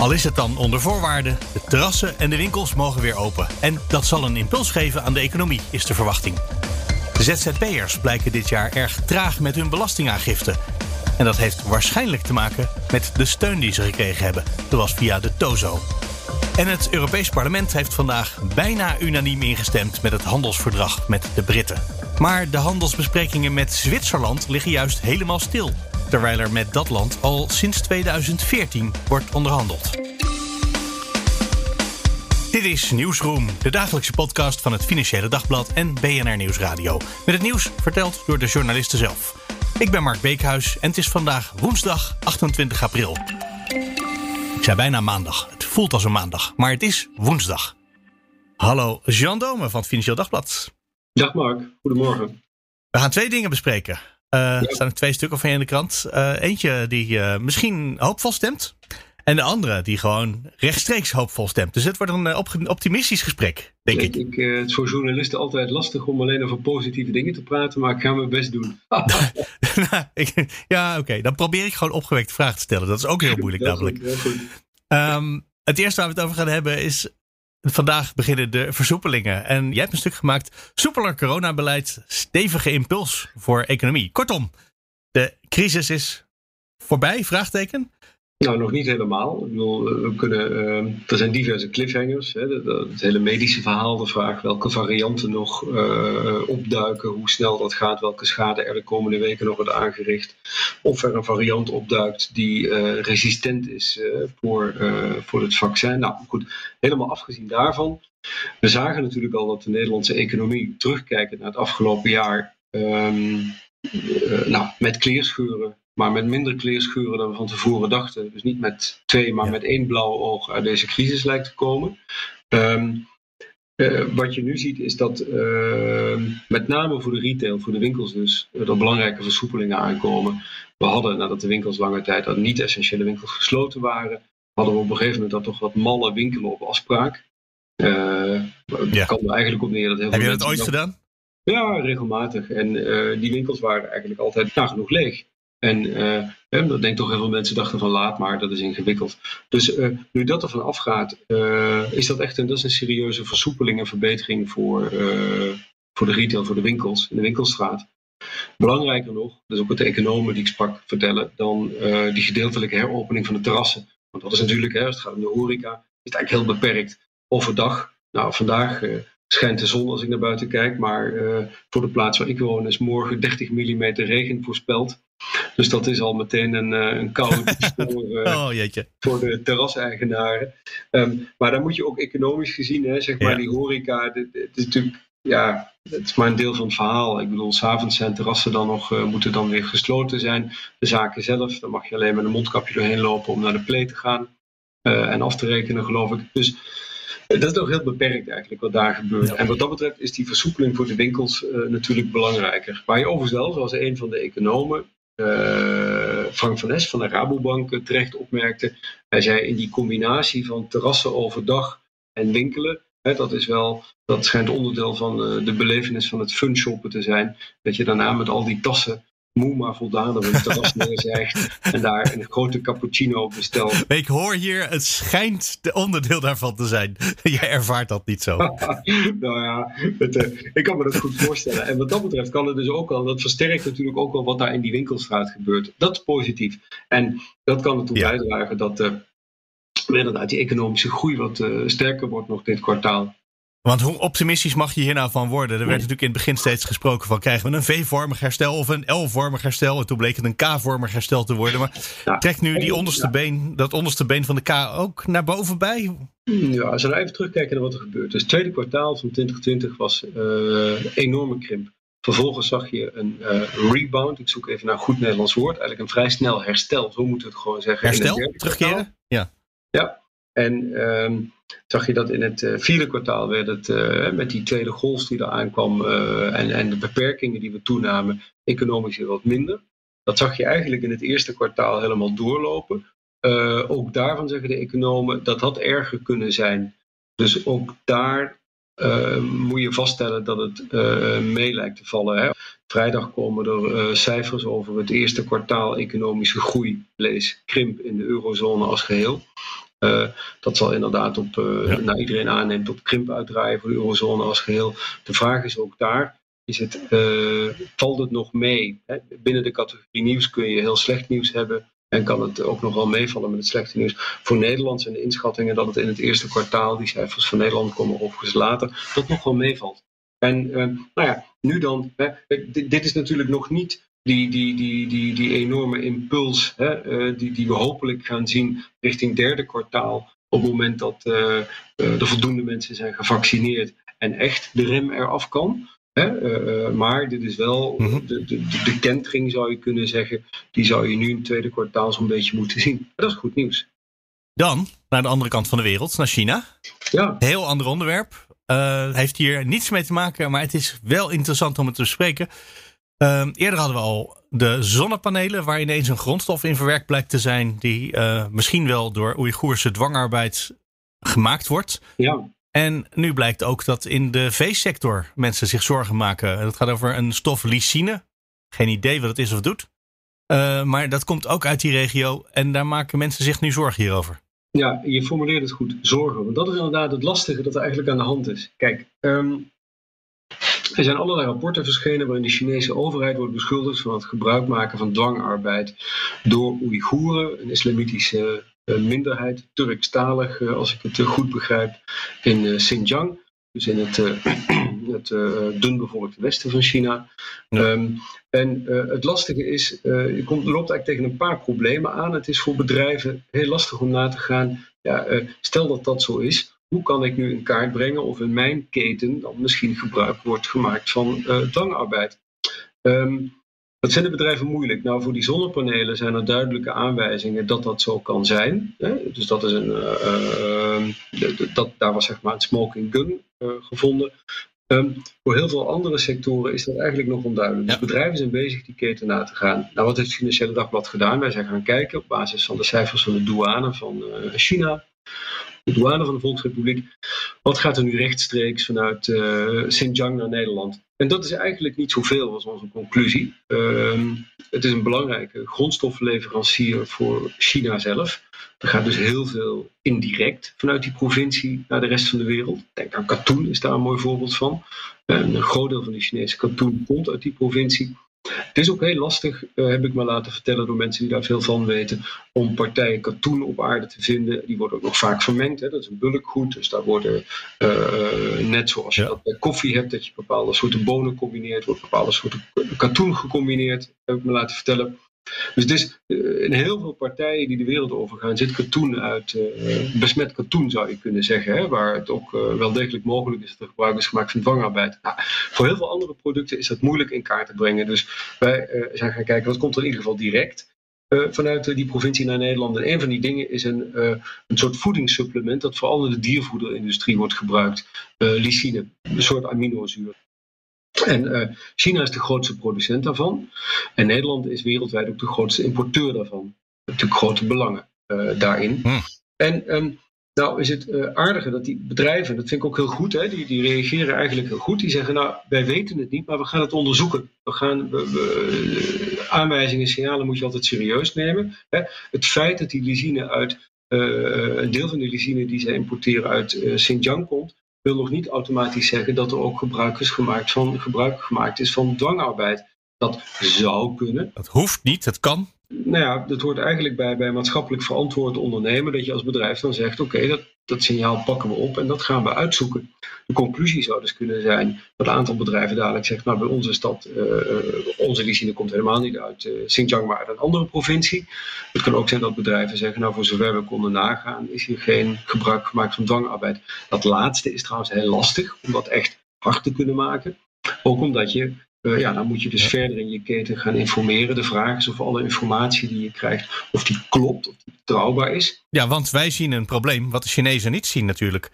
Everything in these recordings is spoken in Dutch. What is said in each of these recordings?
Al is het dan onder voorwaarden, de terrassen en de winkels mogen weer open. En dat zal een impuls geven aan de economie, is de verwachting. De ZZP'ers blijken dit jaar erg traag met hun belastingaangifte. En dat heeft waarschijnlijk te maken met de steun die ze gekregen hebben, zoals via de TOZO. En het Europees Parlement heeft vandaag bijna unaniem ingestemd met het handelsverdrag met de Britten. Maar de handelsbesprekingen met Zwitserland liggen juist helemaal stil terwijl er met dat land al sinds 2014 wordt onderhandeld. Dit is Nieuwsroom, de dagelijkse podcast van het Financiële Dagblad en BNR Nieuwsradio. Met het nieuws verteld door de journalisten zelf. Ik ben Mark Beekhuis en het is vandaag woensdag 28 april. Ik zei bijna maandag. Het voelt als een maandag, maar het is woensdag. Hallo, Jean Dome van het Financieel Dagblad. Dag Mark, goedemorgen. We gaan twee dingen bespreken. Uh, Er staan er twee stukken van je in de krant. Uh, eentje die uh, misschien hoopvol stemt. En de andere die gewoon rechtstreeks hoopvol stemt. Dus het wordt een op optimistisch gesprek, denk ik. ik het is voor journalisten altijd lastig om alleen over positieve dingen te praten. Maar ik ga mijn best doen. ja, oké. Okay. Dan probeer ik gewoon opgewekte vragen te stellen. Dat is ook heel moeilijk namelijk. Um, het eerste waar we het over gaan hebben is Vandaag beginnen de versoepelingen. En jij hebt een stuk gemaakt. Soepeler coronabeleid, stevige impuls voor economie. Kortom, de crisis is voorbij? Vraagteken. Nou, nog niet helemaal. We kunnen, uh, er zijn diverse cliffhangers. Hè, het hele medische verhaal, de vraag welke varianten nog uh, opduiken, hoe snel dat gaat, welke schade er de komende weken nog wordt aangericht. Of er een variant opduikt die uh, resistent is voor, voor het vaccin. Nou goed, helemaal afgezien daarvan. We zagen natuurlijk al dat de Nederlandse economie, terugkijkend naar het afgelopen jaar, um, nou, met kleerscheuren maar met minder kleerscheuren dan we van tevoren dachten. Dus niet met twee, maar met één blauw oog uit deze crisis lijkt te komen. Um, uh, wat je nu ziet is dat uh, met name voor de retail, voor de winkels dus, er belangrijke versoepelingen aankomen. We hadden, nadat de winkels lange tijd aan niet-essentiële winkels gesloten waren, hadden we op een gegeven moment dat toch wat malle winkelen op afspraak. Uh, ja. kan er eigenlijk op neer dat heel Heb je dat ooit gedaan? Ja, regelmatig. En die winkels waren eigenlijk altijd nagenoeg leeg. En uh, dat denk toch heel veel mensen dachten van laat maar, dat is ingewikkeld. Dus uh, nu dat er van afgaat, uh, is dat echt een, dat is een serieuze versoepeling en verbetering voor, voor de retail, voor de winkels in de winkelstraat. Belangrijker nog, dat is ook wat de economen die ik sprak vertellen, dan die gedeeltelijke heropening van de terrassen. Want dat is natuurlijk, hè, als het gaat om de horeca, is het eigenlijk heel beperkt. Overdag, nou vandaag schijnt de zon als ik naar buiten kijk, maar voor de plaats waar ik woon is morgen 30 mm regen voorspeld. Dus dat is al meteen een, eh, een koude voor, uh, oh, voor de terraseigenaren. Um, maar dan moet je ook economisch gezien, hè, zeg maar, ja. die horeca, het is natuurlijk, ja, het is maar een deel van het verhaal. Ik bedoel, s'avonds zijn terrassen dan nog, uh, moeten dan weer gesloten zijn. De zaken zelf, dan mag je alleen met een mondkapje doorheen lopen om naar de play te gaan en af te rekenen, geloof ik. Dus dat is toch heel beperkt eigenlijk wat daar gebeurt. Ja. En wat dat betreft is die versoepeling voor de winkels uh, natuurlijk belangrijker. Waar je overigens wel, zoals een van de economen, uh, Frank van Es van de Rabobank terecht opmerkte. Hij zei in die combinatie van terrassen overdag en winkelen, hè, dat is wel, dat schijnt onderdeel van uh, de belevenis van het fun shoppen te zijn. Dat je daarna met al die tassen moe maar voldaan op het terras neerzegt en daar een grote cappuccino bestelt. Ik hoor hier, het schijnt de onderdeel daarvan te zijn. Jij ervaart dat niet zo. nou ja, het, uh, ik kan me dat goed voorstellen. En wat dat betreft kan het dus ook al, dat versterkt natuurlijk ook wel wat daar in die winkelstraat gebeurt. Dat is positief. En dat kan ertoe ja. bijdragen dat uh, inderdaad die economische groei wat uh, sterker wordt nog dit kwartaal. Want hoe optimistisch mag je hier nou van worden? Er werd natuurlijk in het begin steeds gesproken van krijgen we een V-vormig herstel of een L-vormig herstel. En toen bleek het een K-vormig herstel te worden. Maar trekt nu die onderste been, dat onderste been van de K ook naar boven bij? Ja, als we nou even terugkijken naar wat er gebeurt. Dus het tweede kwartaal van 2020 was uh, een enorme krimp. Vervolgens zag je een uh, rebound. Ik zoek even naar een goed Nederlands woord. Eigenlijk een vrij snel herstel, zo moeten we het gewoon zeggen. Herstel? Terugkeren? Ja. Ja, En ehm, zag je dat in het uh, vierde kwartaal werd het met die tweede golf die er aankwam en, en de beperkingen die we toenamen, economisch weer wat minder. Dat zag je eigenlijk in het eerste kwartaal helemaal doorlopen. ook daarvan zeggen de economen dat had erger kunnen zijn. Dus ook daar uh, moet je vaststellen dat het mee lijkt te vallen. Hè. Vrijdag komen er cijfers over het eerste kwartaal economische groei, lees krimp in de eurozone als geheel. Dat zal inderdaad op, ja. naar iedereen aanneemt, op krimp uitdraaien voor de eurozone als geheel. De vraag is ook daar, is het, valt het nog mee? Hè? Binnen de categorie nieuws kun je heel slecht nieuws hebben. En kan het ook nog wel meevallen met het slechte nieuws. Voor Nederland zijn de inschattingen dat het in het eerste kwartaal, die cijfers van Nederland komen overigens later, dat nog wel meevalt. En nou ja, nu dan, hè, dit, is natuurlijk nog niet die, die, die, die, die enorme impuls hè, uh, die, die we hopelijk gaan zien richting derde kwartaal. Op het moment dat er voldoende mensen zijn gevaccineerd en echt de rem eraf kan. Uh, maar dit is wel mhm. de, de, de, kentering, zou je kunnen zeggen. Die zou je nu in het tweede kwartaal zo'n beetje moeten zien. dat is goed nieuws. Dan naar de andere kant van de wereld, naar China. Ja. Heel ander onderwerp. Uh, heeft hier niets mee te maken, maar het is wel interessant om het te bespreken. Uh, eerder hadden we al de zonnepanelen, waar ineens een grondstof in verwerkt blijkt te zijn, die misschien wel door Oeigoerse dwangarbeid gemaakt wordt. Ja. En nu blijkt ook dat in de veesector mensen zich zorgen maken. Het gaat over een stof lysine. Geen idee wat het is of doet. Uh, maar dat komt ook uit die regio en daar maken mensen zich nu zorgen hierover. Ja, je formuleert het goed, zorgen. Want dat is inderdaad het lastige dat er eigenlijk aan de hand is. Kijk, um, er zijn allerlei rapporten verschenen waarin de Chinese overheid wordt beschuldigd van het gebruik maken van dwangarbeid door Oeigoeren, een islamitische minderheid, Turkstalig, eh, als ik het eh, goed begrijp, in eh, Xinjiang. Dus in het, het dunbevolkte westen van China. Ehm, en het lastige is, je komt, loopt eigenlijk tegen een paar problemen aan. Het is voor bedrijven heel lastig om na te gaan. Ja, stel dat dat zo is, hoe kan ik nu in kaart brengen of in mijn keten dan misschien gebruik wordt gemaakt van dwangarbeid? Um, dat vinden bedrijven moeilijk. Nou, voor die zonnepanelen zijn er duidelijke aanwijzingen dat dat zo kan zijn. Hè? Dus dat is een, uh, dat, daar was zeg maar een smoking gun uh, gevonden. Um, voor heel veel andere sectoren is dat eigenlijk nog onduidelijk. Dus bedrijven zijn bezig die keten na te gaan. Nou, wat heeft het Financiële Dagblad gedaan? Wij zijn gaan kijken op basis van de cijfers van de douane van uh, China douane van de Volksrepubliek. Wat gaat er nu rechtstreeks vanuit uh, Xinjiang naar Nederland? En dat is eigenlijk niet zoveel, was onze conclusie. Uh, het is een belangrijke grondstoffenleverancier voor China zelf. Er gaat dus heel veel indirect vanuit die provincie naar de rest van de wereld. Denk aan katoen, is daar een mooi voorbeeld van. een groot deel van de Chinese katoen komt uit die provincie. Het is ook heel lastig, uh, heb ik me laten vertellen door mensen die daar veel van weten, om partijen katoen op aarde te vinden. Die worden ook nog vaak vermengd. Hè. Dat is een bulkgoed. Dus daar worden, uh, net zoals je dat bij koffie hebt, dat je bepaalde soorten bonen combineert, wordt bepaalde soorten katoen gecombineerd, heb ik me laten vertellen. Dus het is, uh, in heel veel partijen die de wereld overgaan zit katoen uit, uh, besmet katoen zou je kunnen zeggen, hè, waar het ook uh, wel degelijk mogelijk is dat er gebruik is gemaakt van dwangarbeid. Nou, voor heel veel andere producten is dat moeilijk in kaart te brengen. Dus wij zijn gaan kijken wat komt er in ieder geval direct. vanuit die provincie naar Nederland. En een van die dingen is een, een soort voedingssupplement dat vooral in de diervoederindustrie wordt gebruikt. lysine, een soort aminozuur. En uh, China is de grootste producent daarvan. En Nederland is wereldwijd ook de grootste importeur daarvan. Natuurlijk grote belangen uh, daarin. Hm. En um, nou is het uh, aardige dat die bedrijven, dat vind ik ook heel goed, hè, die, die reageren eigenlijk heel goed. Die zeggen, nou, wij weten het niet, maar we gaan het onderzoeken. We gaan, we, we, aanwijzingen, signalen moet je altijd serieus nemen. Hè. Het feit dat die lysine uit, een deel van de lysine die zij importeren uit Xinjiang komt, wil nog niet automatisch zeggen dat er ook gebruik is gemaakt van, gebruik gemaakt is van dwangarbeid. Dat zou kunnen. Dat hoeft niet, het kan. Nou ja, dat hoort eigenlijk bij, bij maatschappelijk verantwoord ondernemen. Dat je als bedrijf dan zegt: oké, dat, dat signaal pakken we op en dat gaan we uitzoeken. De conclusie zou dus kunnen zijn dat een aantal bedrijven dadelijk zegt: nou, bij ons is dat, uh, onze lysine komt helemaal niet uit uh, Xinjiang, maar uit een andere provincie. Het kan ook zijn dat bedrijven zeggen: nou, voor zover we konden nagaan, is hier geen gebruik gemaakt van dwangarbeid. Dat laatste is trouwens heel lastig om dat echt hard te kunnen maken. Ook omdat je ja, dan moet je dus verder in je keten gaan informeren. De vraag is of alle informatie die je krijgt, of die klopt, of die betrouwbaar is. Ja, want wij zien een probleem wat de Chinezen niet zien natuurlijk.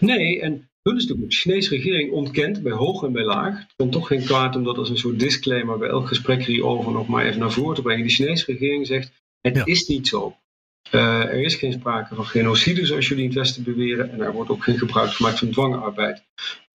Nee, en hun is de Chinese regering ontkent bij hoog en bij laag. Het kan toch geen kwaad om dat als een soort disclaimer bij elk gesprek hierover nog maar even naar voren te brengen. De Chinese regering zegt: het is niet zo. Uh, er is geen sprake van genocide, zoals jullie in het Westen beweren, en er wordt ook geen gebruik gemaakt van dwangarbeid.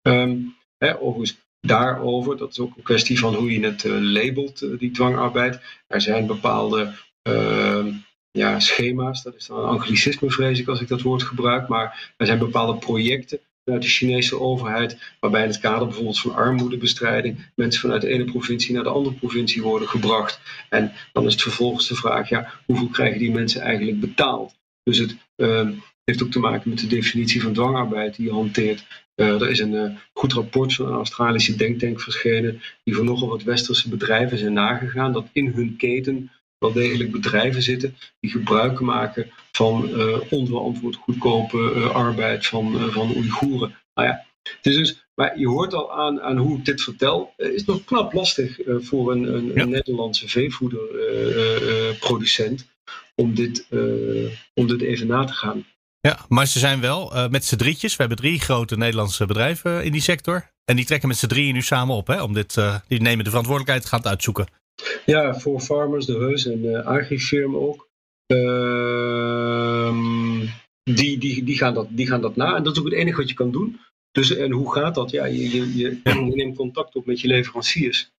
Um, hè, overigens, daarover, dat is ook een kwestie van hoe je het uh, labelt, uh, die dwangarbeid. Er zijn bepaalde ehm, ja, schema's, dat is dan een anglicisme vrees ik als ik dat woord gebruik, maar er zijn bepaalde projecten vanuit de Chinese overheid, waarbij in het kader bijvoorbeeld van armoedebestrijding mensen vanuit de ene provincie naar de andere provincie worden gebracht. En dan is het vervolgens de vraag, ja, hoeveel krijgen die mensen eigenlijk betaald? Dus het uh, heeft ook te maken met de definitie van dwangarbeid die je hanteert. Uh, er is een uh, goed rapport van een Australische denktank verschenen, die voor nogal wat westerse bedrijven zijn nagegaan, dat in hun keten wel degelijk bedrijven zitten die gebruik maken van uh, onverantwoord goedkope arbeid van, van Oeigoeren. Nou ja, het is dus, maar je hoort al aan, aan hoe ik dit vertel, is nog knap lastig voor een, een, ja. een Nederlandse veevoederproducent om, dit, om dit even na te gaan. Ja, maar ze zijn wel met z'n drietjes. We hebben drie grote Nederlandse bedrijven in die sector. En die trekken met z'n drieën nu samen op hè, om dit, die nemen de verantwoordelijkheid, gaan het uitzoeken. Ja, voor Farmers, de Heus en uh, Agrifirm ook. Uh, die, die, die, gaan dat, die gaan dat na. En dat is ook het enige wat je kan doen. Dus en hoe gaat dat? Ja, je, je, je, je neemt contact op met je leveranciers.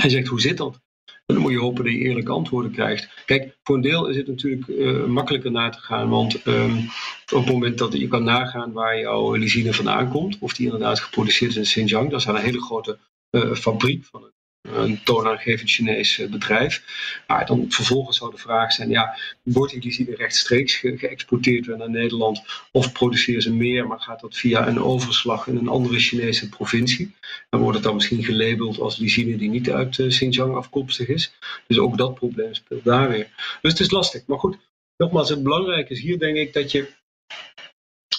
En zegt, hoe zit dat? Dan moet je hopen dat je eerlijke antwoorden krijgt. Kijk, voor een deel is het natuurlijk uh, makkelijker na te gaan. Want um, op het moment dat je kan nagaan waar jouw lysine vandaan komt, of die inderdaad geproduceerd is in Xinjiang, dat is een hele grote uh, fabriek van een een toonaangevend Chinees eh, bedrijf. Maar dan vervolgens zou de vraag zijn, ja, wordt die lysine rechtstreeks ge geëxporteerd naar Nederland of produceren ze meer, maar gaat dat via een overslag in een andere Chinese provincie? Dan wordt het dan misschien gelabeld als lysine die niet uit uh, Xinjiang afkomstig is. Dus ook dat probleem speelt daar weer. Dus het is lastig. Maar goed, nogmaals, het belangrijke is hier denk ik dat je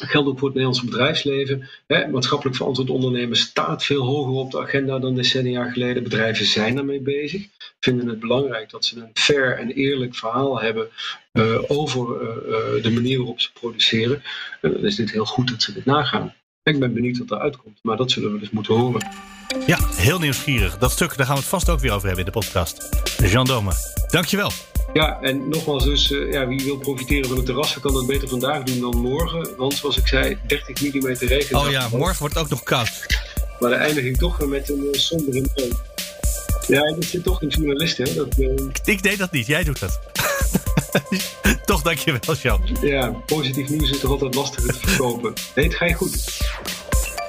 geldt ook voor het Nederlandse bedrijfsleven. Hè, maatschappelijk verantwoord ondernemen staat veel hoger op de agenda dan decennia geleden. Bedrijven zijn daarmee bezig. Vinden het belangrijk dat ze een fair en eerlijk verhaal hebben uh, over uh, de manier waarop ze produceren. En dan is dit heel goed dat ze dit nagaan. Ik ben benieuwd wat eruit komt, maar dat zullen we dus moeten horen. Ja, heel nieuwsgierig. Dat stuk, daar gaan we het vast ook weer over hebben in de podcast. Jean Dome, dankjewel. Ja, en nogmaals dus, uh, ja, wie wil profiteren van het terras, kan dat beter vandaag doen dan morgen. Want zoals ik zei, 30 mm regen. Oh ja, morgen wordt het ook nog koud. Maar de eindiging toch met een uh, sombere toon. Ja, dat zit toch een journalist, hè? Dat, uh... Ik deed dat niet, jij doet dat. toch dankjewel, Jan. Ja, positief nieuws is toch altijd lastiger te verkopen. Nee, het ga je goed.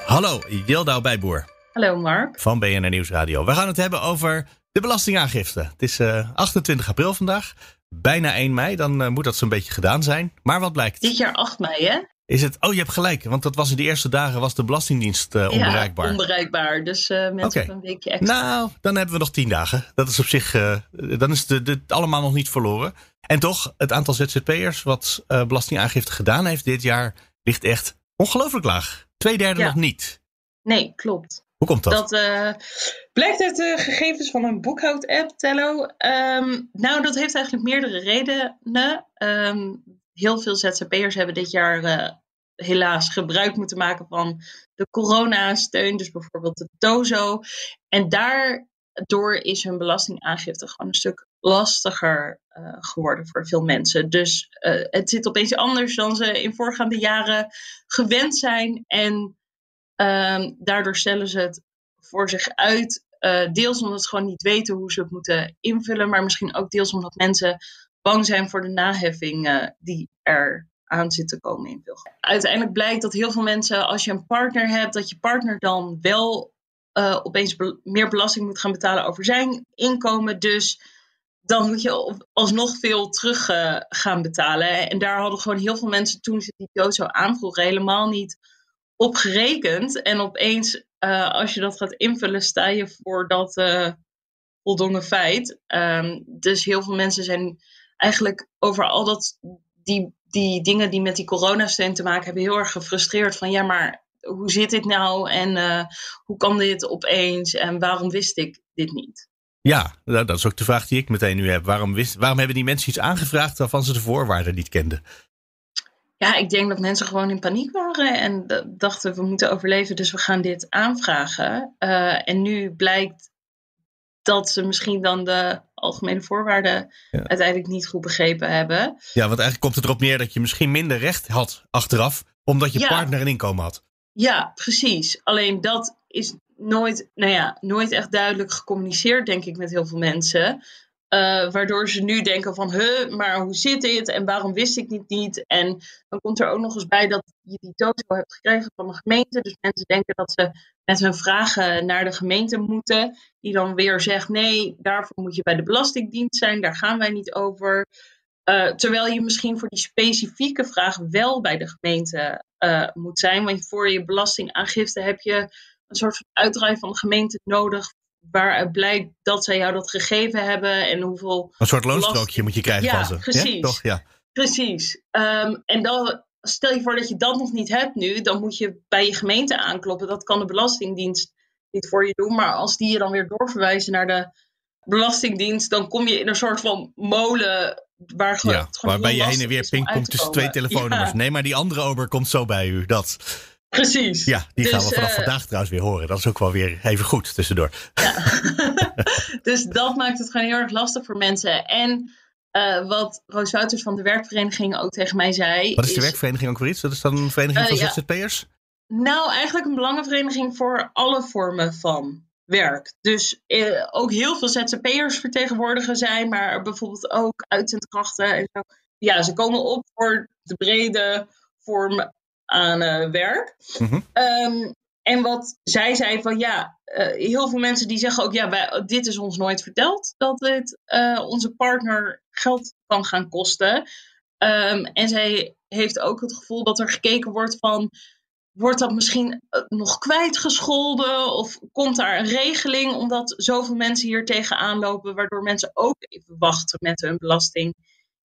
Hallo, Jildau Bijboer. Hallo Mark. Van BNR Nieuwsradio. We gaan het hebben over de belastingaangifte. Het is uh, 28 april vandaag. Bijna 1 mei. Dan uh, moet dat zo'n beetje gedaan zijn. Maar wat blijkt? Dit jaar 8 mei, hè? Is het? Oh, je hebt gelijk. Want dat was in de eerste dagen was de Belastingdienst uh, onbereikbaar. Ja, onbereikbaar. Dus mensen okay. een weekje extra. Nou, dan hebben we nog 10 dagen. Dat is op zich. Dan is het, het allemaal nog niet verloren. En toch, het aantal ZZP'ers wat belastingaangifte gedaan heeft dit jaar ligt echt ongelooflijk laag. Tweederde ja. nog niet. Nee, klopt. Hoe komt dat? Dat uh, blijkt uit de gegevens van een boekhoud-app, Tello. Um, nou, dat heeft eigenlijk meerdere redenen. Um, heel veel ZZP'ers hebben dit jaar uh, helaas gebruik moeten maken van de coronasteun, dus bijvoorbeeld de TOZO. En daardoor is hun belastingaangifte gewoon een stuk lastiger uh, geworden voor veel mensen. Dus het zit opeens anders dan ze in voorgaande jaren gewend zijn. En Um, daardoor stellen ze het voor zich uit. Uh, deels omdat ze gewoon niet weten hoe ze het moeten invullen, maar misschien ook deels omdat mensen bang zijn voor de naheffing uh, die er aan zit te komen in veel. Uiteindelijk blijkt dat heel veel mensen, als je een partner hebt, dat je partner dan wel uh, opeens meer belasting moet gaan betalen over zijn inkomen. Dus dan moet je alsnog veel terug gaan betalen. En daar hadden gewoon heel veel mensen toen ze die dood zo aanvroegen helemaal niet op gerekend. En opeens, uh, als je dat gaat invullen, sta je voor dat uh, voldongen feit. Um, dus heel veel mensen zijn eigenlijk over al dat, die, die dingen die met die coronasteun te maken hebben, heel erg gefrustreerd van ja, maar hoe zit dit nou en uh, hoe kan dit opeens en waarom wist ik dit niet? Ja, dat is ook de vraag die ik meteen nu heb. Waarom, wist, waarom hebben die mensen iets aangevraagd waarvan ze de voorwaarden niet kenden? Ja, ik denk dat mensen gewoon in paniek waren en dachten we moeten overleven, dus we gaan dit aanvragen. Uh, en nu blijkt dat ze misschien dan de algemene voorwaarden uiteindelijk niet goed begrepen hebben. Ja, want eigenlijk komt het erop neer dat je misschien minder recht had achteraf, omdat je partner een inkomen had. Ja, precies. Alleen dat is nooit, nou ja, nooit echt duidelijk gecommuniceerd, denk ik, met heel veel mensen. Uh, waardoor ze nu denken van, huh, maar hoe zit dit en waarom wist ik dit niet? En dan komt er ook nog eens bij dat je die toto hebt gekregen van de gemeente. Dus mensen denken dat ze met hun vragen naar de gemeente moeten. Die dan weer zegt, nee, daarvoor moet je bij de Belastingdienst zijn, daar gaan wij niet over. Uh, terwijl je misschien voor die specifieke vraag wel bij de gemeente uh, moet zijn. Want voor je belastingaangifte heb je een soort van uitdraai van de gemeente nodig waaruit blijkt dat zij jou dat gegeven hebben en hoeveel. Een soort loonstrookje moet je krijgen ja, van ze. Precies. Ja, toch? Ja. Precies. Um, en dan, stel je voor dat je dat nog niet hebt nu, dan moet je bij je gemeente aankloppen. Dat kan de Belastingdienst niet voor je doen. Maar als die je dan weer doorverwijzen naar de Belastingdienst, dan kom je in een soort van molen. Waar ja, waarbij je heen en weer pingpongt tussen twee telefoonnummers. Ja. Nee, maar die andere ober komt zo bij u. Dat. Precies. Ja, die gaan we dus, vanaf uh, vandaag trouwens weer horen. Dat is ook wel weer even goed tussendoor. Ja. dus dat maakt het gewoon heel erg lastig voor mensen. En uh, wat Roos Wouters van de werkvereniging ook tegen mij zei. Wat is de werkvereniging ook weer iets? Dat is dan een vereniging uh, van ja. ZZP'ers? Nou, eigenlijk een belangenvereniging voor alle vormen van werk. Dus ook heel veel ZZP'ers vertegenwoordigen zijn, maar bijvoorbeeld ook uitzendkrachten en zo. Ja, ze komen op voor de brede vorm aan uh, werk. Mm -hmm. um, en wat zij zei van ja, uh, heel veel mensen die zeggen ook ja, wij, dit is ons nooit verteld dat dit uh, onze partner geld kan gaan kosten. Um, en zij heeft ook het gevoel dat er gekeken wordt van wordt dat misschien nog kwijtgescholden of komt daar een regeling omdat zoveel mensen hier tegenaan lopen waardoor mensen ook even wachten met hun belasting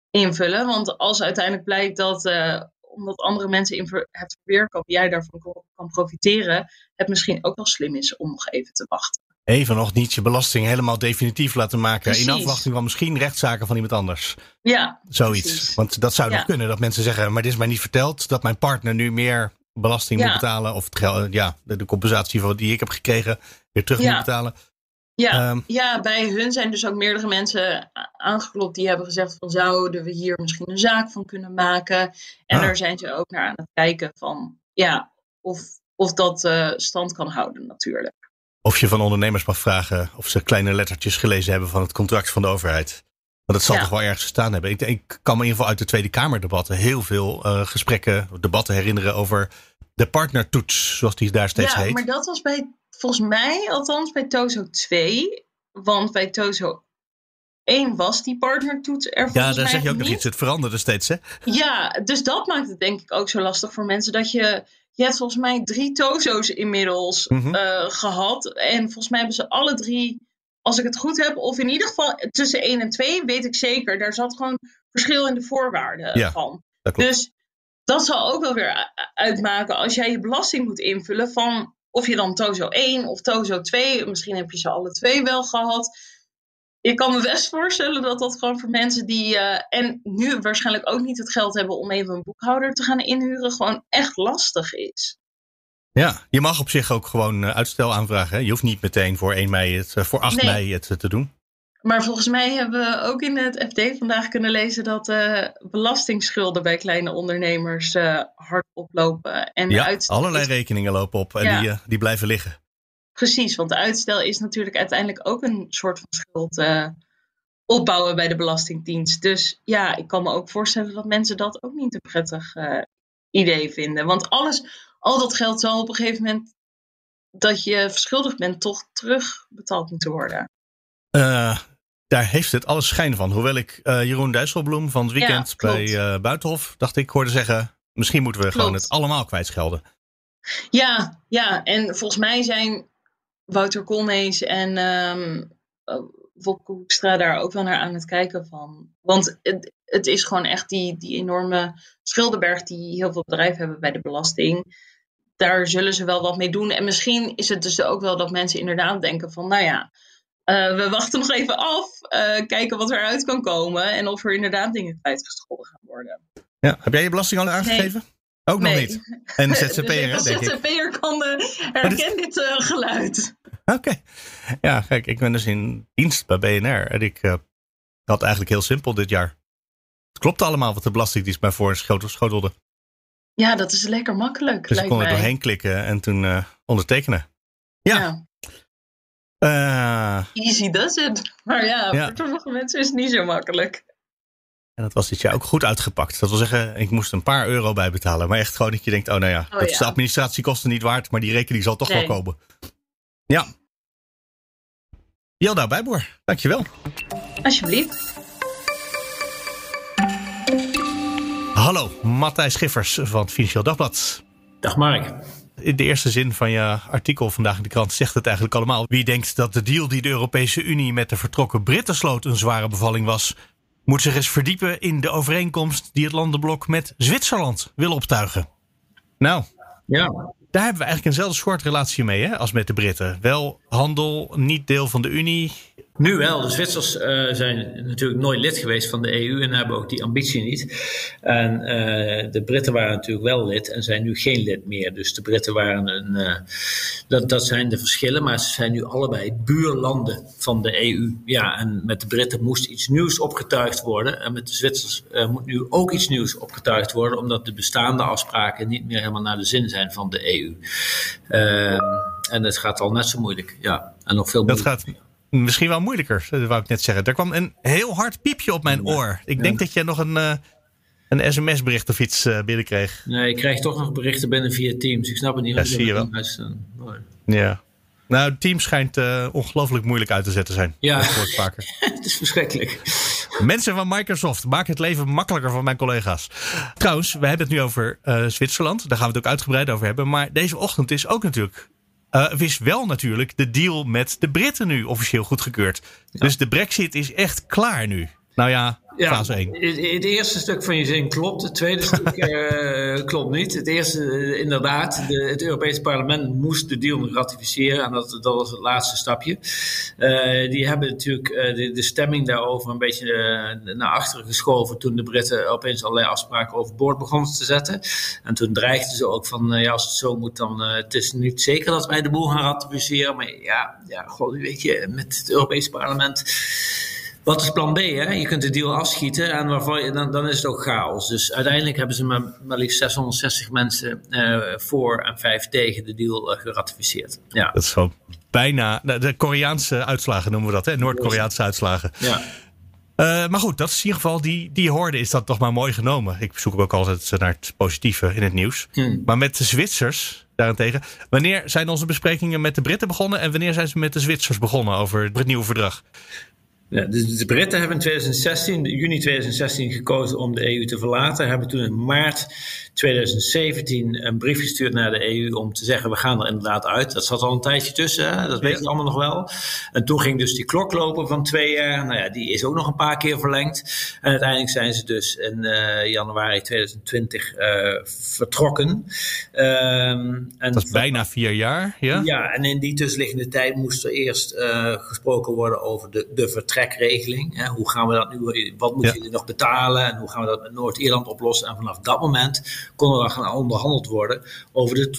invullen. Want als uiteindelijk blijkt dat uh, omdat andere mensen in het verweer komen, jij daarvan kan profiteren, het misschien ook wel slim is om nog even te wachten. Even nog niet je belasting helemaal definitief laten maken. Precies. In afwachting van misschien rechtszaken van iemand anders. Ja. Zoiets. Precies. Want dat zou ja. nog kunnen. Dat mensen zeggen, maar dit is mij niet verteld. Dat mijn partner nu meer belasting ja. moet betalen. Of het geld, ja, de, compensatie die ik heb gekregen weer terug ja. moet betalen. Ja, um, ja, bij hun zijn dus ook meerdere mensen aangeklopt die hebben gezegd van zouden we hier misschien een zaak van kunnen maken. En ah. daar zijn ze ook naar aan het kijken van ja, of, of dat uh, stand kan houden natuurlijk. Of je van ondernemers mag vragen of ze kleine lettertjes gelezen hebben van het contract van de overheid. Want het zal ja. toch wel ergens gestaan hebben. Ik, ik, kan me in ieder geval uit de Tweede Kamerdebatten heel veel uh, gesprekken, debatten herinneren over de partnertoets, zoals die daar steeds ja, heet. maar dat was bij volgens mij althans bij Tozo 2. Want bij Tozo 1 was die partnertoets er Ja, daar zeg je ook niet. nog iets. Het veranderde steeds, hè? Ja, dus dat maakt het denk ik ook zo lastig voor mensen. Dat je, je hebt volgens mij drie Tozo's inmiddels mm -hmm. uh, gehad. En volgens mij hebben ze alle drie, als ik het goed heb, of in ieder geval tussen 1 en 2, weet ik zeker. Daar zat gewoon verschil in de voorwaarden ja, van. Dat klopt. Dus dat zal ook wel weer uitmaken als jij je belasting moet invullen van of je dan Tozo 1 of Tozo 2, misschien heb je ze alle twee wel gehad. Ik kan me best voorstellen dat dat gewoon voor mensen die. Uh, en nu waarschijnlijk ook niet het geld hebben om even een boekhouder te gaan inhuren, gewoon echt lastig is. Ja, je mag op zich ook gewoon uh, uitstel aanvragen. Hè? Je hoeft niet meteen voor 1 mei het, uh, voor 8 nee. mei het te doen. Maar volgens mij hebben we ook in het FD vandaag kunnen lezen dat uh, belastingsschulden bij kleine ondernemers uh, hard oplopen. En ja, uitstel allerlei rekeningen lopen op en ja. die, uh, die blijven liggen. Precies, want uitstel is natuurlijk uiteindelijk ook een soort van schuld opbouwen bij de Belastingdienst. Dus ja, ik kan me ook voorstellen dat mensen dat ook niet een prettig idee vinden. Want alles, al dat geld zal op een gegeven moment dat je verschuldigd bent, toch terugbetaald moeten worden. Uh, daar heeft het alles schijn van. Hoewel ik uh, Jeroen Dijsselbloem van het weekend ja, bij uh, Buitenhof, dacht ik, hoorde zeggen: misschien moeten we klopt. gewoon het allemaal kwijtschelden. Ja, ja, en volgens mij zijn Wouter Koolmees en um, Wopke Hoekstra daar ook wel naar aan het kijken van. Want het, het is gewoon echt die, die enorme schuldenberg die heel veel bedrijven hebben bij de belasting. daar zullen ze wel wat mee doen. En misschien is het dus ook wel dat mensen inderdaad denken van, nou ja, uh, we wachten nog even af, uh, kijken wat eruit kan komen en of er inderdaad dingen kwijtgescholden gaan worden. Ja, heb jij je belasting al aangegeven? Nee. Ook nog niet. En ZZP'er, dus denk ik. ZZP'er kan de, herken dit uh, geluid. Oké. Ja, kijk, ik ben dus in dienst bij BNR. En ik had eigenlijk heel simpel dit jaar. Het klopt allemaal wat de Belastingdienst mij voor schotelde. Ja, dat is lekker makkelijk. Dus ik kon er doorheen klikken en toen ondertekenen. Ja. ja. Easy does it. Maar ja, ja, voor sommige mensen is het niet zo makkelijk. En dat was dit jaar ook goed uitgepakt. Dat wil zeggen, ik moest een paar euro bijbetalen. Maar echt gewoon dat je denkt, oh nou ja, oh, dat is de administratiekosten niet waard. Maar die rekening zal toch wel komen. Ja. Jelda Bijboer, dankjewel. Alsjeblieft. Hallo, Matthijs Schiffers van het Financieel Dagblad. Dag Mark. In de eerste zin van je artikel vandaag in de krant zegt het eigenlijk allemaal. Wie denkt dat de deal die de Europese Unie met de vertrokken Britten sloot een zware bevalling was, moet zich eens verdiepen in de overeenkomst die het landenblok met Zwitserland wil optuigen. Nou, ja. daar hebben we eigenlijk eenzelfde soort relatie mee hè, als met de Britten. Wel handel, niet deel van de Unie, nu wel. De Zwitsers uh, zijn natuurlijk nooit lid geweest van de EU en hebben ook die ambitie niet. En uh, de Britten waren natuurlijk wel lid en zijn nu geen lid meer. Dus de Britten waren een. Uh, dat, dat zijn de verschillen, maar ze zijn nu allebei buurlanden van de EU. Ja, en met de Britten moest iets nieuws opgetuigd worden. En met de Zwitsers moet nu ook iets nieuws opgetuigd worden, omdat de bestaande afspraken niet meer helemaal naar de zin zijn van de EU. Ehm, en het gaat al net zo moeilijk. Ja, en nog veel moeilijker. Dat gaat misschien wel moeilijker, wou ik net zeggen. Er kwam een heel hard piepje op mijn oor. Ik denk dat je nog een, uh, een sms-bericht of iets uh, binnenkreeg. Nee, ik krijg toch nog berichten binnen via Teams. Ik snap het niet. Ja, zie je wel. Ja. Nou, Teams schijnt uh, ongelooflijk moeilijk uit te zetten zijn. Ja, dat vaker. het is verschrikkelijk. Mensen van Microsoft, maak het leven makkelijker voor mijn collega's. Trouwens, we hebben het nu over Zwitserland. Daar gaan we het ook uitgebreid over hebben. Maar deze ochtend is ook natuurlijk uh, is wel natuurlijk de deal met de Britten nu officieel goedgekeurd. Dus de brexit is echt klaar nu. Nou ja, ja, fase 1. Het eerste stuk van je zin klopt. Het tweede stuk uh, klopt niet. Het eerste, uh, inderdaad, de, het Europese parlement moest de deal ratificeren. En dat, dat was het laatste stapje. Uh, die hebben natuurlijk de, de, stemming daarover een beetje naar achteren geschoven. toen de Britten opeens allerlei afspraken overboord begonnen te zetten. En toen dreigden ze ook van: ja, als het zo moet, dan. het is niet zeker dat wij de boel gaan ratificeren. Maar ja, ja god, weet je, met het Europese parlement wat is plan B? Hè? Je kunt de deal afschieten en waarvan dan, dan is het ook chaos. Dus uiteindelijk hebben ze maar, maar liefst 660 mensen uh, voor en 5 tegen de deal uh, geratificeerd. Ja. Dat is gewoon bijna de Koreaanse uitslagen noemen we dat, hè? Noord-Koreaanse uitslagen. Ja. Uh, maar goed, dat is in ieder geval, die, die hoorde is dat toch maar mooi genomen. Ik zoek ook altijd naar het positieve in het nieuws. Hmm. Maar met de Zwitsers daarentegen. Wanneer zijn onze besprekingen met de Britten begonnen en wanneer zijn ze met de Zwitsers begonnen over het nieuwe verdrag? Ja, de, de, Britten hebben in 2016, juni 2016 gekozen om de EU te verlaten. Hebben toen in maart 2017 een brief gestuurd naar de EU om te zeggen: we gaan er inderdaad uit. Dat zat al een tijdje tussen, hè? dat weten we allemaal nog wel. En toen ging dus die klok lopen van twee jaar. Nou ja, die is ook nog een paar keer verlengd. En uiteindelijk zijn ze dus in uh, januari 2020 uh, vertrokken. Um, en dat is bijna vier jaar, ja? Ja, en in die tussenliggende tijd moest er eerst uh, gesproken worden over de, de Hè? Hoe gaan we dat nu, wat moeten ja. jullie nog betalen en hoe gaan we dat met Noord-Ierland oplossen? En vanaf dat moment kon er gaan onderhandeld worden over de,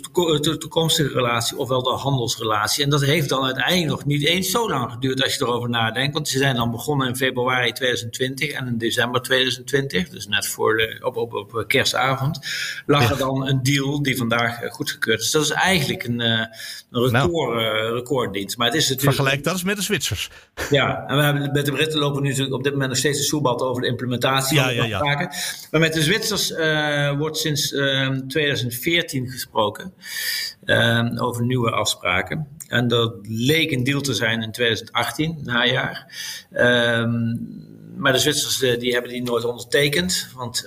to toekomstige relatie, ofwel de handelsrelatie. En dat heeft dan uiteindelijk nog niet eens zo lang geduurd als je erover nadenkt. Want ze zijn dan begonnen in februari 2020 en in december 2020, dus net voor de, op, op, op kerstavond, lag er dan een deal die vandaag eh, goedgekeurd is. Dat is eigenlijk een, eh, een record, nou, uh, recorddienst. Maar het is natuurlijk, Vergelijk dat eens met de Zwitsers. Ja, en we hebben, met de Britten lopen nu natuurlijk op dit moment nog steeds een soelbad over de implementatie. Ja, ja, ja. Maar met de Zwitsers uh, wordt sinds 2014 ehm, gesproken ehm, over nieuwe afspraken. En dat leek een deal te zijn in 2018, najaar. Um, maar de Zwitsers die hebben die nooit ondertekend. Want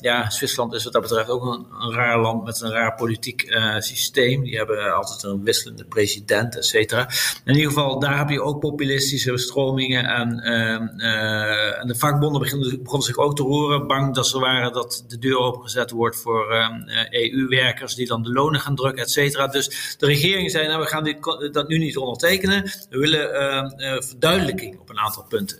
ja, Zwitserland is wat dat betreft ook een, een raar land met een raar politiek systeem. Die hebben altijd een wisselende president, et cetera. In ieder geval, daar heb je ook populistische stromingen. En, en de vakbonden begonnen, begonnen, zich ook te roeren. Bang dat ze waren dat de deur opengezet wordt voor EU-werkers die dan de lonen gaan drukken, et cetera. Dus de regering zei, nou, we gaan dit, dat nu niet ondertekenen. We willen verduidelijking op een aantal punten.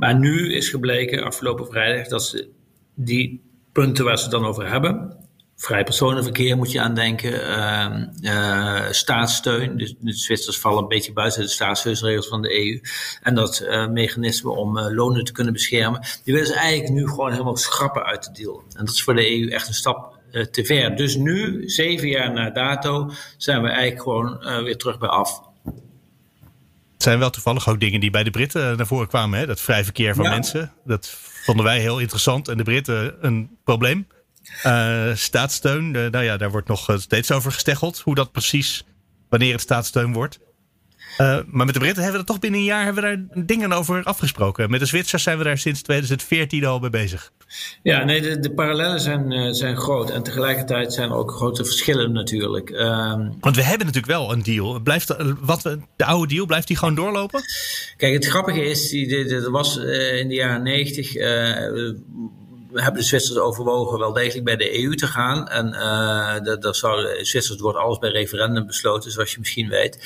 Maar nu is gebleken afgelopen vrijdag dat ze die punten waar ze het dan over hebben, vrij personenverkeer moet je aan denken, uh, uh, staatssteun, dus de Zwitsers vallen een beetje buiten de staatssteunregels van de EU, en dat uh, mechanisme om uh, lonen te kunnen beschermen, die willen ze eigenlijk nu gewoon helemaal schrappen uit de deal. En dat is voor de EU echt een stap te ver. Dus nu, zeven jaar na dato, zijn we eigenlijk gewoon weer terug bij af. Het zijn wel toevallig ook dingen die bij de Britten naar voren kwamen. Hè? Dat vrij verkeer van mensen. Dat vonden wij heel interessant. En de Britten een probleem. Uh, staatssteun, uh, nou ja, daar wordt nog steeds over gesteggeld. Hoe dat precies, wanneer het staatssteun wordt. Uh, maar met de Britten hebben we er toch binnen een jaar hebben we daar dingen over afgesproken. Met de Zwitsers zijn we daar sinds 2014 al mee bezig. Ja, nee, de, de parallellen zijn, uh, zijn groot. En tegelijkertijd zijn er ook grote verschillen natuurlijk. Um, Want we hebben natuurlijk wel een deal. Blijft, wat, de oude deal, blijft die gewoon doorlopen? Kijk, het grappige is, er was uh, in de jaren negentig we hebben de Zwitsers overwogen wel degelijk bij de EU te gaan. En uh, dat, dat zou, Zwitsers wordt alles bij referendum besloten, zoals je misschien weet.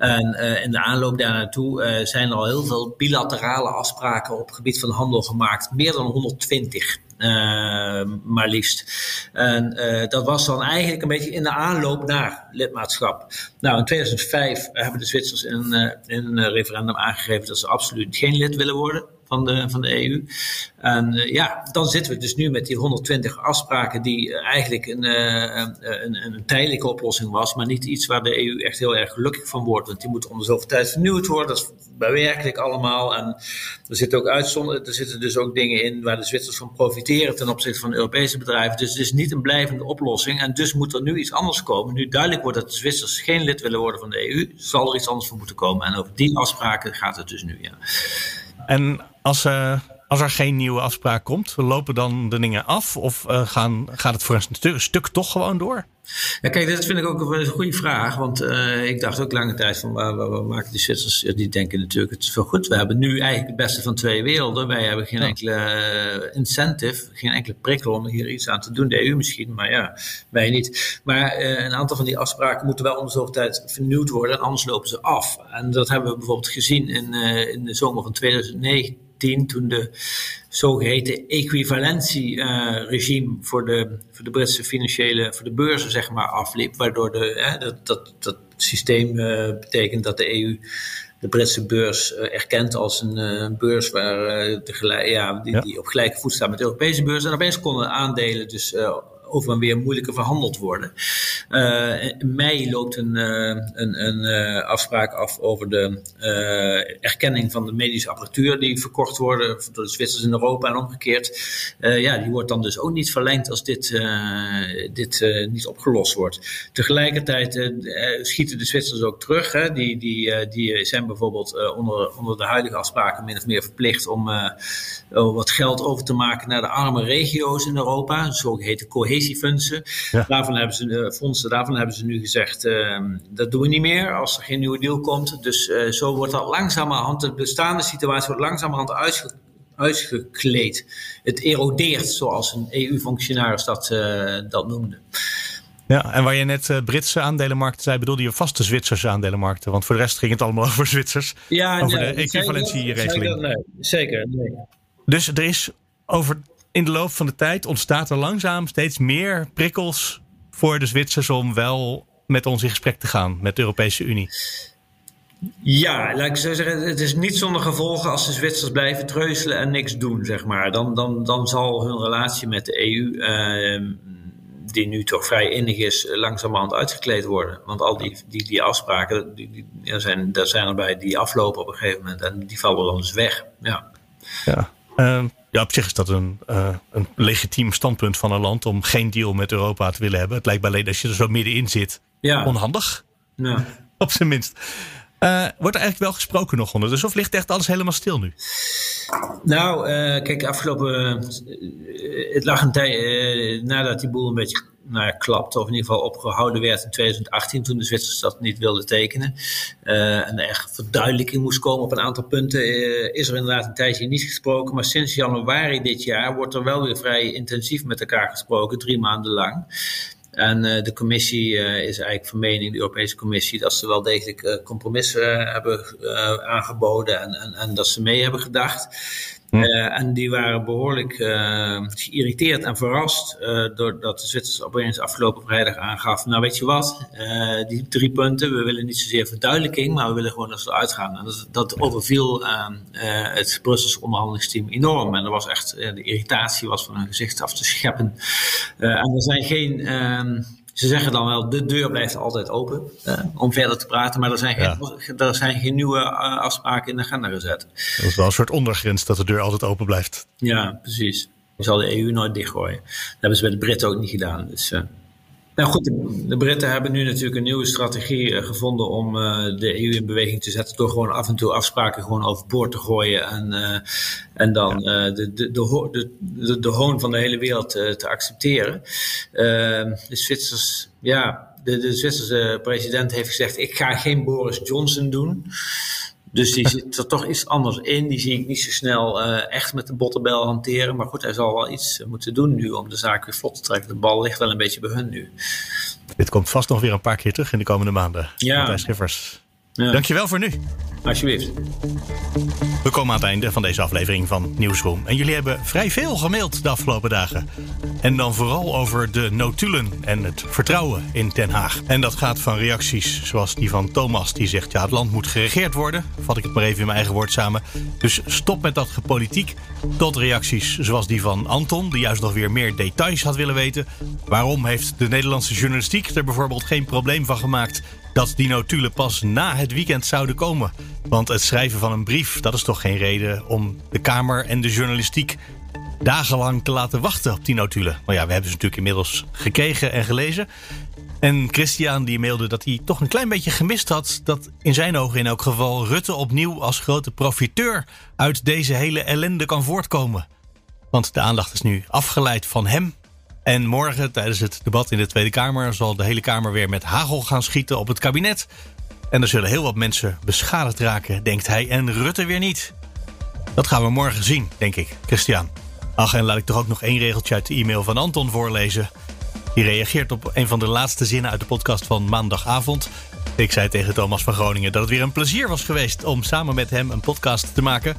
En uh, in de aanloop daar naartoe uh, zijn er al heel veel bilaterale afspraken op het gebied van handel gemaakt. Meer dan 120. Uh, maar liefst. En dat was dan eigenlijk een beetje in de aanloop naar lidmaatschap. Nou, in 2005 hebben de Zwitsers in een referendum aangegeven dat ze absoluut geen lid willen worden van de, van de EU. En uh, ja, dan zitten we dus nu met die 120 afspraken die eigenlijk een, uh, een, een, tijdelijke oplossing was, maar niet iets waar de EU echt heel erg gelukkig van wordt. Want die moet onder zoveel tijd vernieuwd worden. Dat is werkelijk allemaal. En er zitten ook uitzonderingen, er zitten dus ook dingen in waar de Zwitsers van profiteren ten opzichte van Europese bedrijven. Dus het is niet een blijvende oplossing. En dus moet er nu iets anders komen. Nu duidelijk wordt dat de Zwitsers geen lid willen worden van de EU, zal er iets anders voor moeten komen. En over die afspraken gaat het dus nu, ja. En als, uh, als er geen nieuwe afspraak komt, lopen dan de dingen af? Of uh, gaan, gaat het voor een stu stuk toch gewoon door? Ja, kijk, dat vind ik ook een goede vraag. Want uh, ik dacht ook lange tijd van waar, waar, waar maken die Zwitsers? Die denken natuurlijk het is wel goed. We hebben nu eigenlijk het beste van twee werelden. Wij hebben geen enkele incentive, geen enkele prikkel om hier iets aan te doen. De EU misschien, maar ja, wij niet. Maar uh, een aantal van die afspraken moeten wel om de zoveel tijd vernieuwd worden. Anders lopen ze af. En dat hebben we bijvoorbeeld gezien in, in de zomer van 2009 toen de zogeheten equivalentieregime voor, de, voor de Britse financiële, voor de beurzen zeg maar afliep, waardoor de, hè, dat, dat, dat systeem uh, betekent dat de EU de Britse beurs uh, erkent als een uh, beurs waar, de ja, die, ja. die, op gelijke voet staat met de Europese beurs. En opeens konden aandelen dus over en weer moeilijker verhandeld worden. Uh, in mei loopt een, uh, een, een uh, afspraak af over de erkenning van de medische apparatuur die verkocht worden door de Zwitsers in Europa en omgekeerd. ja, die wordt dan dus ook niet verlengd als dit, dit niet opgelost wordt. Tegelijkertijd schieten de Zwitsers ook terug. Hè. Die, die, die zijn bijvoorbeeld onder, onder de huidige afspraken min of meer verplicht om wat geld over te maken naar de arme regio's in Europa, zogeheten cohesie cohesiefondsen. Ja. Daarvan hebben ze, uh, fondsen, daarvan hebben ze nu gezegd, uh, dat doen we niet meer als er geen nieuwe deal komt. Dus uh, zo wordt dat langzamerhand, de bestaande situatie wordt langzamerhand uitge uitgekleed. Het erodeert, zoals een EU-functionaris dat, uh, dat noemde. Ja, en waar je net uh, Britse aandelenmarkten zei, bedoelde je vaste Zwitserse aandelenmarkten? Want voor de rest ging het allemaal over Zwitsers. Ja, over nee, de equivalentieregeling. Nee, zeker. Nee. Dus er is over in de loop van de tijd ontstaat er langzaam steeds meer prikkels voor de Zwitsers om wel met ons in gesprek te gaan met de Europese Unie. Ja, laat ik zo zeggen, het is niet zonder gevolgen als de Zwitsers blijven treuzelen en niks doen, zeg maar. Dan, dan, dan zal hun relatie met de EU, uh, die nu toch vrij innig is, langzamerhand uitgekleed worden. Want al die, die, die afspraken, die, die, ja, zijn, daar zijn er bij die aflopen op een gegeven moment en die vallen dan dus weg. Ja. Ja. Uh, ja, op zich is dat een, uh, een legitiem standpunt van een land om geen deal met Europa te willen hebben. Het lijkt me alleen als je er zo middenin zit, ja. onhandig. Ja. op zijn minst. Uh, wordt er eigenlijk wel gesproken nog onder? Dus of ligt echt alles helemaal stil nu? Nou, uh, kijk, afgelopen. Uh, het lag een tijd nadat die boel een beetje nou ja, klapte, of in ieder geval opgehouden werd in 2018, toen de Zwitsers dat niet wilden tekenen. en er verduidelijking moest komen op een aantal punten, is er inderdaad een tijdje niet gesproken. Maar sinds januari dit jaar wordt er wel weer vrij intensief met elkaar gesproken, drie maanden lang. En uh, de commissie is eigenlijk van mening, de Europese Commissie, dat ze wel degelijk compromissen hebben aangeboden en, en, en, dat ze mee hebben gedacht. Hm. en die waren behoorlijk geïrriteerd en verrast doordat de Zwitsers opeens afgelopen vrijdag aangaf. Nou, weet je wat, die drie punten, we willen niet zozeer verduidelijking, maar we willen gewoon dat ze eruit gaan. En dat, dat overviel het Brusselse onderhandelingsteam enorm. En er was echt, de irritatie was van hun gezicht af te scheppen. en er zijn geen Ehm, ze zeggen dan wel, de deur blijft altijd open uh, om verder te praten, maar er zijn, geen, er zijn geen nieuwe uh, afspraken in de agenda gezet. Dat is wel een soort ondergrens dat de deur altijd open blijft. Ja, precies. Je zal de EU nooit dichtgooien. Dat hebben ze bij de Britten ook niet gedaan. Dus, uh, nou goed, de, Britten hebben nu natuurlijk een nieuwe strategie uh, gevonden om uh, de EU in beweging te zetten door gewoon af en toe afspraken gewoon overboord te gooien en, uh, en dan de, de, de, de, de, hoon van de hele wereld te accepteren. de Zwitsers, ja, de, de Zwitserse president heeft gezegd: ik ga geen Boris Johnson doen. Dus die zit er toch iets anders in. Die zie ik niet zo snel uh, echt met de bottenbel hanteren. Maar goed, hij zal wel iets moeten doen nu om de zaak weer vlot te trekken. De bal ligt wel een beetje bij hun nu. Dit komt vast nog weer een paar keer terug in de komende maanden. Ja. Martijn Schiffers. Ja. Dankjewel voor nu. Alsjeblieft. We komen aan het einde van deze aflevering van Nieuwsroom. En jullie hebben vrij veel gemaild de afgelopen dagen. En dan vooral over de notulen en het vertrouwen in Den Haag. En dat gaat van reacties zoals die van Thomas, die zegt: ja, het land moet geregeerd worden. Vat ik het maar even in mijn eigen woord samen. Dus stop met dat gepolitiek. Tot reacties zoals die van Anton, die juist nog weer meer details had willen weten. Waarom heeft de Nederlandse journalistiek er bijvoorbeeld geen probleem van gemaakt dat die notulen pas na het weekend zouden komen. Want het schrijven van een brief, dat is toch geen reden om de Kamer en de journalistiek dagenlang te laten wachten op die notulen. Maar ja, we hebben ze natuurlijk inmiddels gekregen en gelezen. En Christian die mailde dat hij toch een klein beetje gemist had dat in zijn ogen in elk geval Rutte opnieuw als grote profiteur uit deze hele ellende kan voortkomen. Want de aandacht is nu afgeleid van hem en morgen, tijdens het debat in de Tweede Kamer, zal de hele Kamer weer met hagel gaan schieten op het kabinet. En er zullen heel wat mensen beschadigd raken, denkt hij, en Rutte weer niet. Dat gaan we morgen zien, denk ik, Christian. Ach, en laat ik toch ook nog één regeltje uit de e-mail van Anton voorlezen. Die reageert op een van de laatste zinnen uit de podcast van maandagavond. Ik zei tegen Thomas van Groningen dat het weer een plezier was geweest om samen met hem een podcast te maken.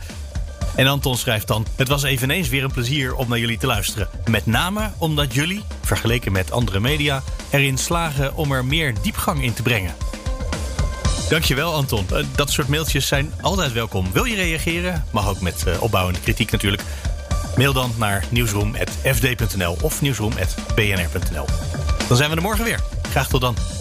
En Anton schrijft dan: Het was eveneens weer een plezier om naar jullie te luisteren. Met name omdat jullie, vergeleken met andere media, erin slagen om er meer diepgang in te brengen. Dankjewel, Anton. Eh, dat soort mailtjes zijn altijd welkom. Wil je reageren? Mag ook met eh, opbouwende kritiek natuurlijk. Mail dan naar nieuwsroom.fd.nl of nieuwsroom.bnr.nl. Dan zijn we er morgen weer. Graag tot dan.